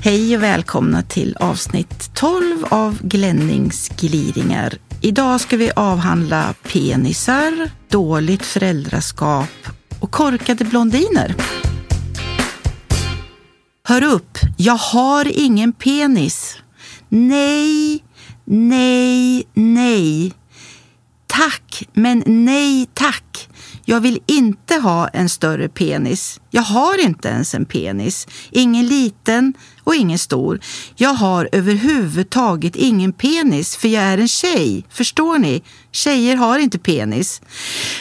Hej och välkomna till avsnitt 12 av Glennings gliringar. Idag ska vi avhandla penisar, dåligt föräldraskap och korkade blondiner. Hör upp, jag har ingen penis. Nej, nej, nej. Tack, men nej tack. Jag vill inte ha en större penis. Jag har inte ens en penis. Ingen liten och ingen stor. Jag har överhuvudtaget ingen penis för jag är en tjej. Förstår ni? Tjejer har inte penis.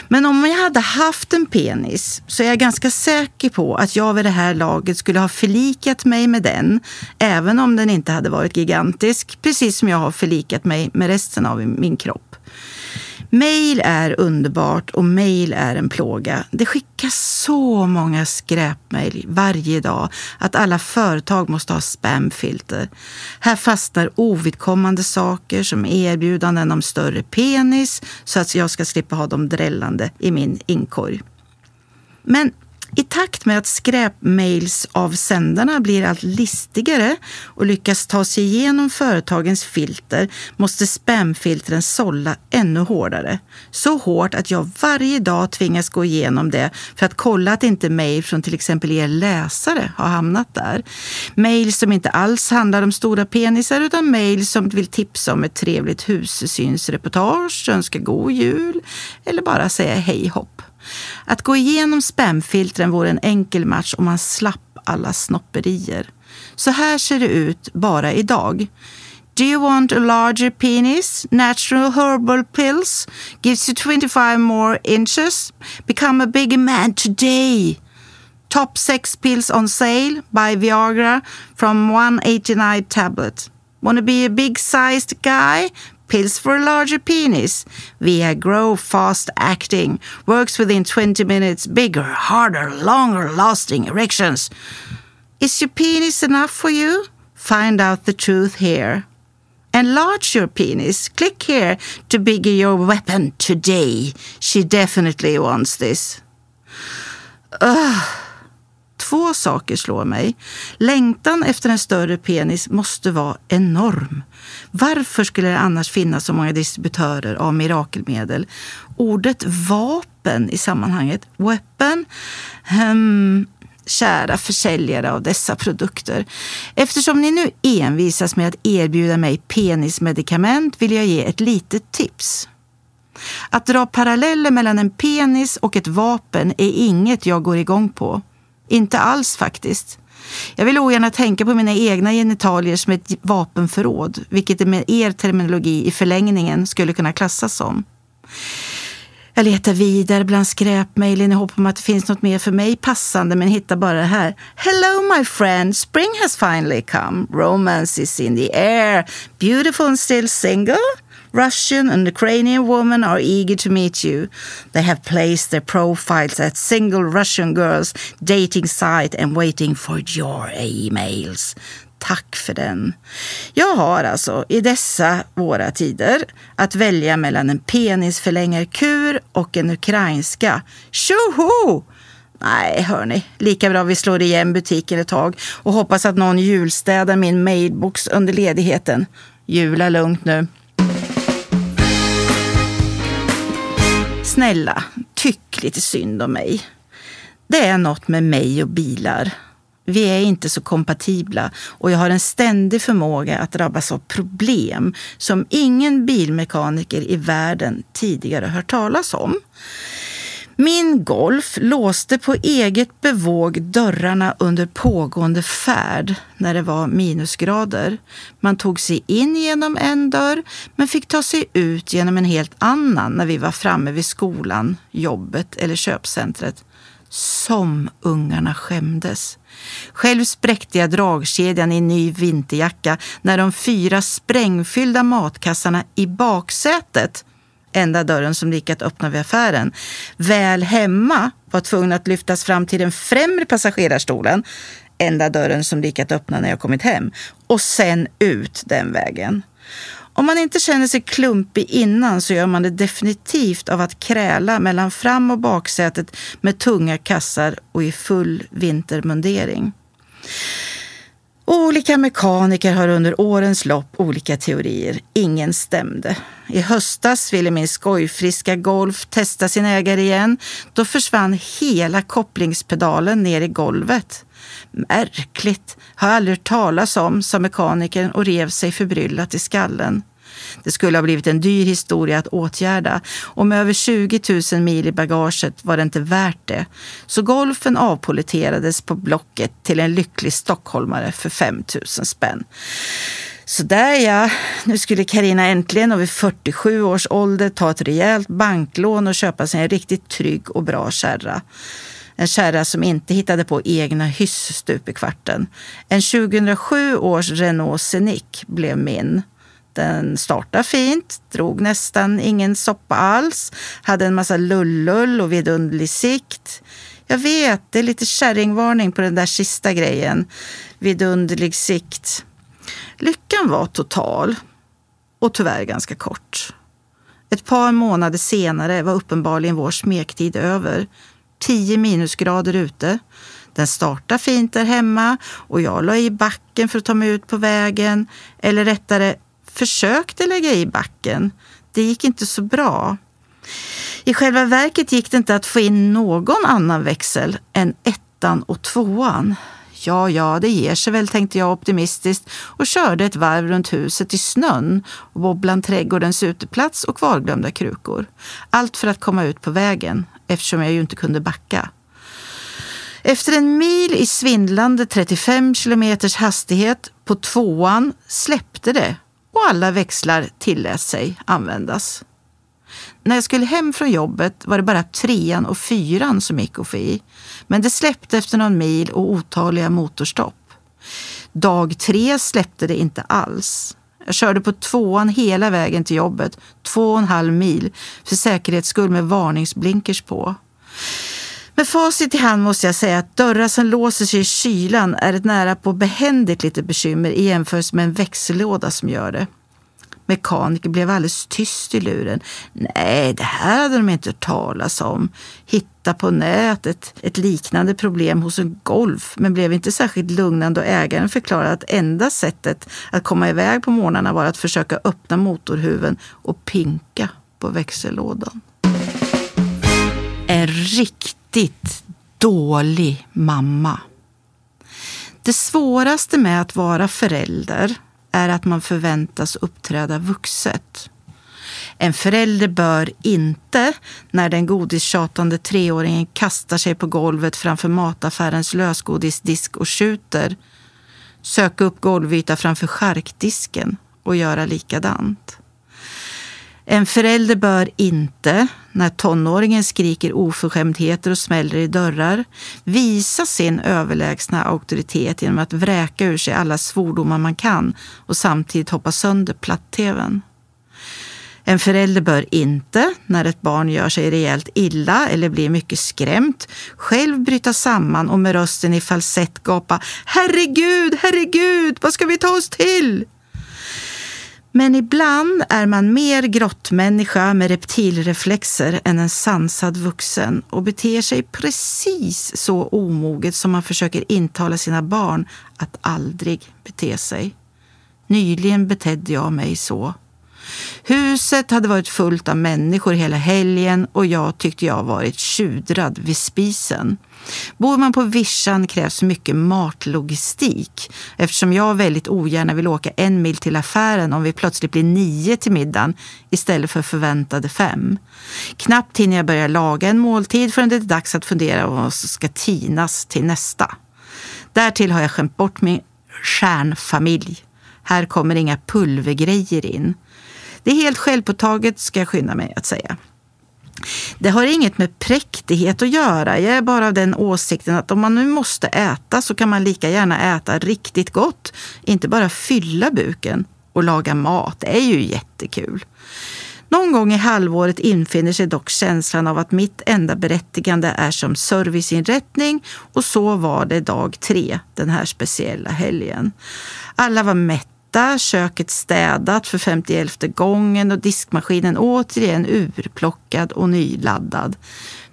Men om jag hade haft en penis så är jag ganska säker på att jag vid det här laget skulle ha förlikat mig med den, även om den inte hade varit gigantisk, precis som jag har förlikat mig med resten av min kropp. Mail är underbart och mail är en plåga. Det skickas så många skräpmail varje dag att alla företag måste ha spamfilter. Här fastnar ovidkommande saker som erbjudanden om större penis så att jag ska slippa ha dem drällande i min inkorg. Men i takt med att skräpmailsavsändarna blir allt listigare och lyckas ta sig igenom företagens filter måste spamfiltren sålla ännu hårdare. Så hårt att jag varje dag tvingas gå igenom det för att kolla att inte mejl från till exempel er läsare har hamnat där. Mejl som inte alls handlar om stora penisar utan mejl som vill tipsa om ett trevligt hussynsreportage, önska god jul eller bara säga hej hopp. Att gå igenom spamfiltren vore en enkel match om man slapp alla snopperier. Så här ser det ut bara idag. Do you want a larger penis? Natural herbal pills gives you 25 more inches. Become a bigger man today. Top sex pills on sale. by Viagra from 189 tablet. Wanna be a big sized guy? Pills for a larger penis. Via Grow Fast Acting. Works within 20 minutes. Bigger, harder, longer lasting erections. Is your penis enough for you? Find out the truth here. Enlarge your penis. Click here to bigger your weapon today. She definitely wants this. Ugh. Två saker slår mig. Längtan efter en större penis måste vara enorm. Varför skulle det annars finnas så många distributörer av mirakelmedel? Ordet vapen i sammanhanget, weapon, hmm, kära försäljare av dessa produkter. Eftersom ni nu envisas med att erbjuda mig penismedikament vill jag ge ett litet tips. Att dra paralleller mellan en penis och ett vapen är inget jag går igång på. Inte alls faktiskt. Jag vill ogärna tänka på mina egna genitalier som ett vapenförråd, vilket det med er terminologi i förlängningen skulle kunna klassas som. Jag letar vidare bland skräpmejlen i hopp om att det finns något mer för mig passande men hittar bara det här. Hello my friend, spring has finally come. Romance is in the air. Beautiful and still single? Russian and Ukrainian women are eager to meet you. They have placed their profiles at single Russian girls dating site and waiting for your emails. Tack för den. Jag har alltså i dessa våra tider att välja mellan en penisförlängarkur och en ukrainska. Tjoho! Nej, hörni, lika bra vi slår igen butiken ett tag och hoppas att någon julstädar min mailbox under ledigheten. Jula lugnt nu. Snälla, tyck lite synd om mig. Det är något med mig och bilar. Vi är inte så kompatibla och jag har en ständig förmåga att drabbas av problem som ingen bilmekaniker i världen tidigare hört talas om. Min Golf låste på eget bevåg dörrarna under pågående färd när det var minusgrader. Man tog sig in genom en dörr men fick ta sig ut genom en helt annan när vi var framme vid skolan, jobbet eller köpcentret. Som ungarna skämdes. Själv spräckte jag dragkedjan i en ny vinterjacka när de fyra sprängfyllda matkassarna i baksätet enda dörren som gick att öppna vid affären, väl hemma var tvungen att lyftas fram till den främre passagerarstolen, enda dörren som gick att öppna när jag kommit hem, och sen ut den vägen. Om man inte känner sig klumpig innan så gör man det definitivt av att kräla mellan fram och baksätet med tunga kassar och i full vintermundering. Olika mekaniker har under årens lopp olika teorier. Ingen stämde. I höstas ville min skojfriska Golf testa sin ägare igen. Då försvann hela kopplingspedalen ner i golvet. Märkligt, har aldrig hört talas om, sa mekanikern och rev sig förbryllat i skallen. Det skulle ha blivit en dyr historia att åtgärda och med över 20 000 mil i bagaget var det inte värt det. Så golfen avpoliterades på Blocket till en lycklig stockholmare för 5 000 spänn. Så där ja, nu skulle Karina äntligen och vid 47 års ålder ta ett rejält banklån och köpa sig en riktigt trygg och bra kärra. En kärra som inte hittade på egna hyss stup i kvarten. En 2007 års Renault Scenic blev min. Den startade fint, drog nästan ingen soppa alls, hade en massa lullull och vidunderlig sikt. Jag vet, det är lite kärringvarning på den där sista grejen. Vidunderlig sikt. Lyckan var total och tyvärr ganska kort. Ett par månader senare var uppenbarligen vår smektid över. Tio minusgrader ute. Den startade fint där hemma och jag la i backen för att ta mig ut på vägen. Eller rättare, försökte lägga i backen. Det gick inte så bra. I själva verket gick det inte att få in någon annan växel än ettan och tvåan. Ja, ja, det ger sig väl, tänkte jag optimistiskt och körde ett varv runt huset i snön och bland trädgårdens uteplats och kvarglömda krukor. Allt för att komma ut på vägen, eftersom jag ju inte kunde backa. Efter en mil i svindlande 35 kilometers hastighet på tvåan släppte det och alla växlar tillät sig användas. När jag skulle hem från jobbet var det bara trean och fyran som gick att få i. Men det släppte efter någon mil och otaliga motorstopp. Dag tre släppte det inte alls. Jag körde på tvåan hela vägen till jobbet, två och en halv mil, för säkerhets skull med varningsblinkers på. Med facit i hand måste jag säga att dörrar som låser sig i kylan är ett nära på behändigt litet bekymmer i jämförelse med en växellåda som gör det. Mekaniker blev alldeles tyst i luren. Nej, det här hade de inte hört talas om. Hitta på nätet ett liknande problem hos en Golf, men blev inte särskilt lugnande och ägaren förklarade att enda sättet att komma iväg på morgnarna var att försöka öppna motorhuven och pinka på växellådan. Riktigt dålig mamma. Det svåraste med att vara förälder är att man förväntas uppträda vuxet. En förälder bör inte, när den godistjatande treåringen kastar sig på golvet framför mataffärens lösgodisdisk och skjuter, söka upp golvyta framför charkdisken och göra likadant. En förälder bör inte, när tonåringen skriker oförskämdheter och smäller i dörrar, visa sin överlägsna auktoritet genom att vräka ur sig alla svordomar man kan och samtidigt hoppa sönder platt-tvn. En förälder bör inte, när ett barn gör sig rejält illa eller blir mycket skrämt, själv bryta samman och med rösten i falsett gapa Herregud, herregud, vad ska vi ta oss till? Men ibland är man mer grottmänniska med reptilreflexer än en sansad vuxen och beter sig precis så omoget som man försöker intala sina barn att aldrig bete sig. Nyligen betedde jag mig så. Huset hade varit fullt av människor hela helgen och jag tyckte jag varit tjudrad vid spisen. Bor man på vischan krävs mycket matlogistik eftersom jag väldigt ogärna vill åka en mil till affären om vi plötsligt blir nio till middagen istället för förväntade fem. Knappt hinner jag börja laga en måltid förrän det är dags att fundera vad som ska tinas till nästa. Därtill har jag skämt bort min stjärnfamilj. Här kommer inga pulvergrejer in. Det är helt självpåtaget ska jag skynda mig att säga. Det har inget med präktighet att göra. Jag är bara av den åsikten att om man nu måste äta så kan man lika gärna äta riktigt gott. Inte bara fylla buken och laga mat. Det är ju jättekul. Någon gång i halvåret infinner sig dock känslan av att mitt enda berättigande är som serviceinrättning och så var det dag tre den här speciella helgen. Alla var mätta, köket städat för 51 gången och diskmaskinen återigen urplockad och nyladdad.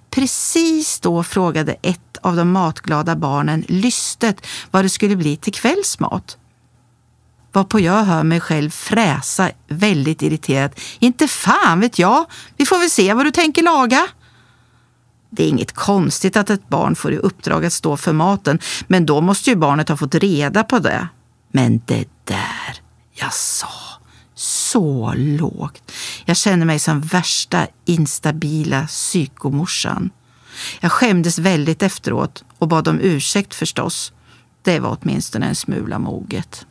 Precis då frågade ett av de matglada barnen lystet vad det skulle bli till kvällsmat varpå jag hör mig själv fräsa väldigt irriterat. Inte fan vet jag, vi får väl se vad du tänker laga. Det är inget konstigt att ett barn får i uppdrag att stå för maten, men då måste ju barnet ha fått reda på det. Men det där, jag sa, så lågt. Jag känner mig som värsta instabila psykomorsan. Jag skämdes väldigt efteråt och bad om ursäkt förstås. Det var åtminstone en smula moget.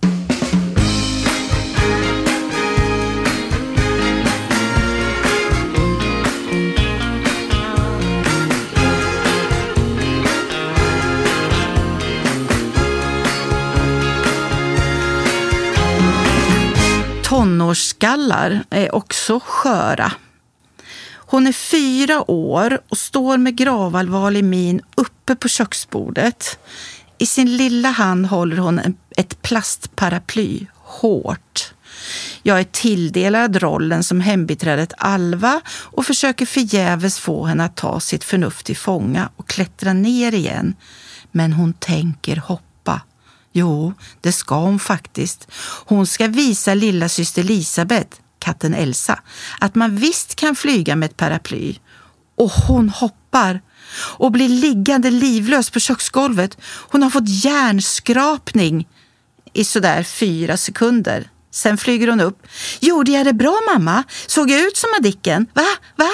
Tonårsskallar är också sköra. Hon är fyra år och står med gravallvarlig min uppe på köksbordet. I sin lilla hand håller hon ett plastparaply, hårt. Jag är tilldelad rollen som hembiträdet Alva och försöker förgäves få henne att ta sitt förnuft till fånga och klättra ner igen. Men hon tänker hoppa Jo, det ska hon faktiskt. Hon ska visa lilla syster Elisabeth, katten Elsa, att man visst kan flyga med ett paraply. Och hon hoppar och blir liggande livlös på köksgolvet. Hon har fått hjärnskrapning i sådär fyra sekunder. Sen flyger hon upp. Gjorde jag det bra mamma? Såg jag ut som Madicken? Va? Va?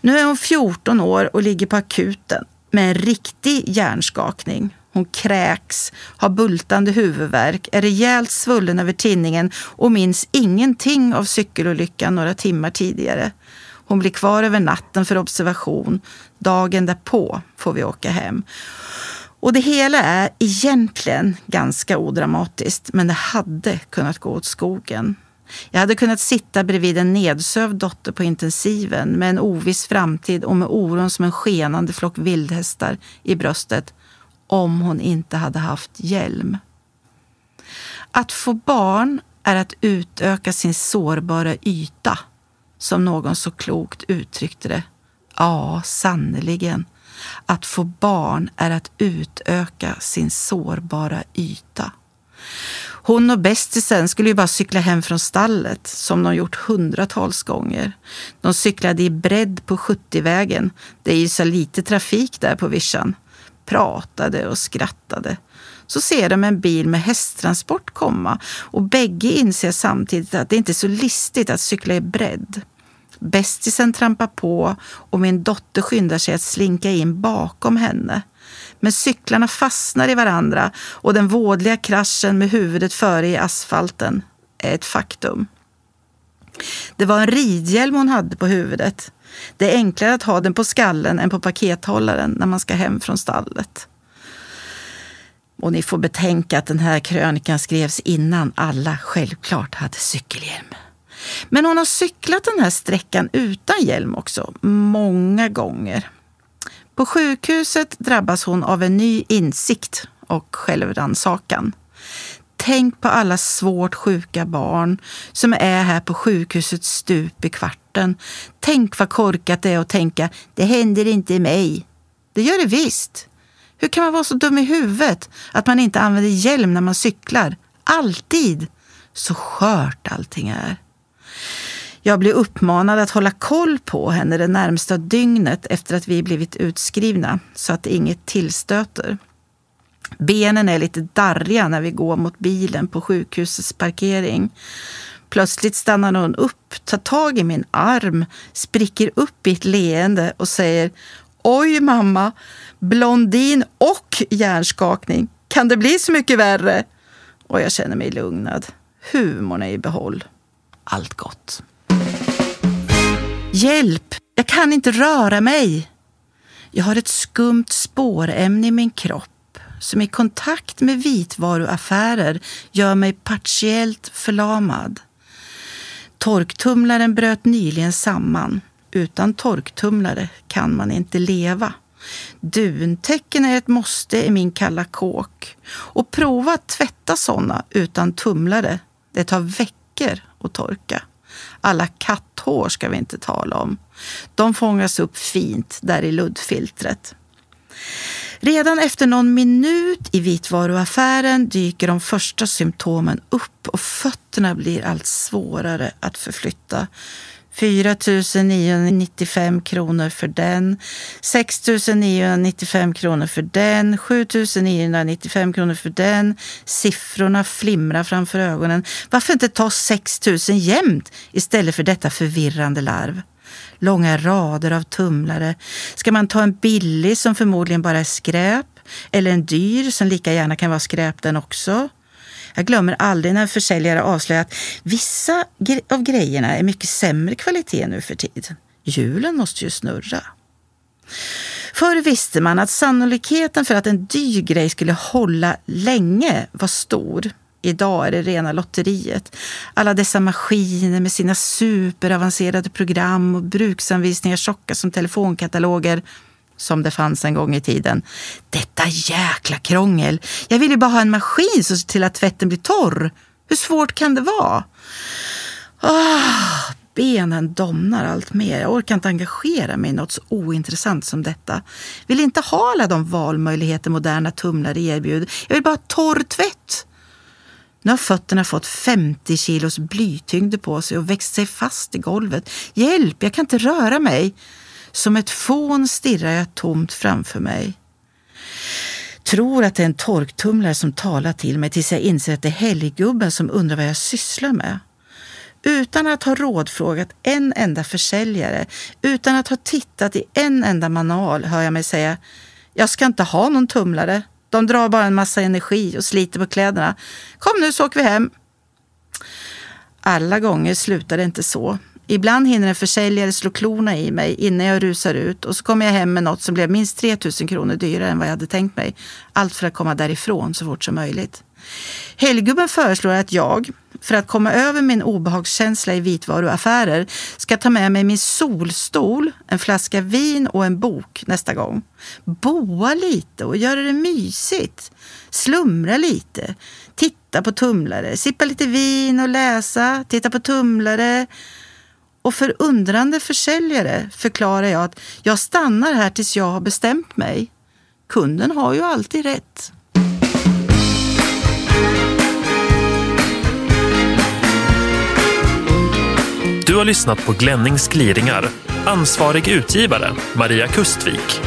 Nu är hon 14 år och ligger på akuten med en riktig hjärnskakning. Hon kräks, har bultande huvudvärk, är rejält svullen över tinningen och minns ingenting av cykelolyckan några timmar tidigare. Hon blir kvar över natten för observation. Dagen därpå får vi åka hem. Och det hela är egentligen ganska odramatiskt, men det hade kunnat gå åt skogen. Jag hade kunnat sitta bredvid en nedsövd dotter på intensiven med en oviss framtid och med oron som en skenande flock vildhästar i bröstet om hon inte hade haft hjälm. Att få barn är att utöka sin sårbara yta, som någon så klokt uttryckte det. Ja, sannerligen. Att få barn är att utöka sin sårbara yta. Hon och bästisen skulle ju bara cykla hem från stallet som de gjort hundratals gånger. De cyklade i bredd på 70-vägen. Det är ju så lite trafik där på vischan pratade och skrattade. Så ser de en bil med hästtransport komma och bägge inser samtidigt att det inte är så listigt att cykla i bredd. Bästisen trampar på och min dotter skyndar sig att slinka in bakom henne. Men cyklarna fastnar i varandra och den vådliga kraschen med huvudet före i asfalten är ett faktum. Det var en ridhjälm hon hade på huvudet. Det är enklare att ha den på skallen än på pakethållaren när man ska hem från stallet. Och ni får betänka att den här krönikan skrevs innan alla självklart hade cykelhjälm. Men hon har cyklat den här sträckan utan hjälm också, många gånger. På sjukhuset drabbas hon av en ny insikt och självrannsakan. Tänk på alla svårt sjuka barn som är här på sjukhusets stup i kvarten. Tänk vad korkat det är att tänka, det händer inte mig. Det gör det visst. Hur kan man vara så dum i huvudet att man inte använder hjälm när man cyklar? Alltid! Så skört allting är. Jag blir uppmanad att hålla koll på henne det närmsta dygnet efter att vi blivit utskrivna så att inget tillstöter. Benen är lite darriga när vi går mot bilen på sjukhusets parkering. Plötsligt stannar någon upp, tar tag i min arm, spricker upp i ett leende och säger Oj mamma, blondin och hjärnskakning. Kan det bli så mycket värre? Och jag känner mig lugnad. Humorn är i behåll. Allt gott. Hjälp! Jag kan inte röra mig. Jag har ett skumt spårämne i min kropp som i kontakt med vitvaruaffärer gör mig partiellt förlamad. Torktumlaren bröt nyligen samman. Utan torktumlare kan man inte leva. Duntäcken är ett måste i min kalla kåk. Och prova att tvätta sådana utan tumlare. Det tar veckor att torka. Alla katthår ska vi inte tala om. De fångas upp fint där i luddfiltret. Redan efter någon minut i vitvaruaffären dyker de första symptomen upp och fötterna blir allt svårare att förflytta. 4 995 kronor för den, 6 995 kronor för den, 7 995 kronor för den. Siffrorna flimrar framför ögonen. Varför inte ta 6 000 jämt istället för detta förvirrande larv? Långa rader av tumlare. Ska man ta en billig som förmodligen bara är skräp? Eller en dyr som lika gärna kan vara skräp den också? Jag glömmer aldrig när en försäljare avslöjar att vissa av grejerna är mycket sämre kvalitet nu för tiden. Hjulen måste ju snurra. Förr visste man att sannolikheten för att en dyr grej skulle hålla länge var stor. Idag är det rena lotteriet. Alla dessa maskiner med sina superavancerade program och bruksanvisningar tjocka som telefonkataloger som det fanns en gång i tiden. Detta jäkla krångel! Jag vill ju bara ha en maskin som ser till att tvätten blir torr. Hur svårt kan det vara? Oh, benen domnar allt mer. Jag orkar inte engagera mig i något så ointressant som detta. Vill inte ha alla de valmöjligheter moderna tumlare erbjuder. Jag vill bara ha torr tvätt. Nu har fötterna fått 50 kilos blytyngd på sig och växt sig fast i golvet. Hjälp, jag kan inte röra mig. Som ett fån stirrar jag tomt framför mig. Tror att det är en torktumlare som talar till mig tills jag inser att det är helggubben som undrar vad jag sysslar med. Utan att ha rådfrågat en enda försäljare, utan att ha tittat i en enda manual hör jag mig säga Jag ska inte ha någon tumlare. De drar bara en massa energi och sliter på kläderna. Kom nu så åker vi hem. Alla gånger slutar det inte så. Ibland hinner en försäljare slå klorna i mig innan jag rusar ut och så kommer jag hem med något som blev minst 3 000 kronor dyrare än vad jag hade tänkt mig. Allt för att komma därifrån så fort som möjligt. Helggubben föreslår att jag, för att komma över min obehagskänsla i vitvaruaffärer, ska ta med mig min solstol, en flaska vin och en bok nästa gång. Boa lite och göra det mysigt. Slumra lite. Titta på tumlare, sippa lite vin och läsa, titta på tumlare och för undrande försäljare förklarar jag att jag stannar här tills jag har bestämt mig. Kunden har ju alltid rätt. Du har lyssnat på Glennings gliringar. Ansvarig utgivare Maria Kustvik.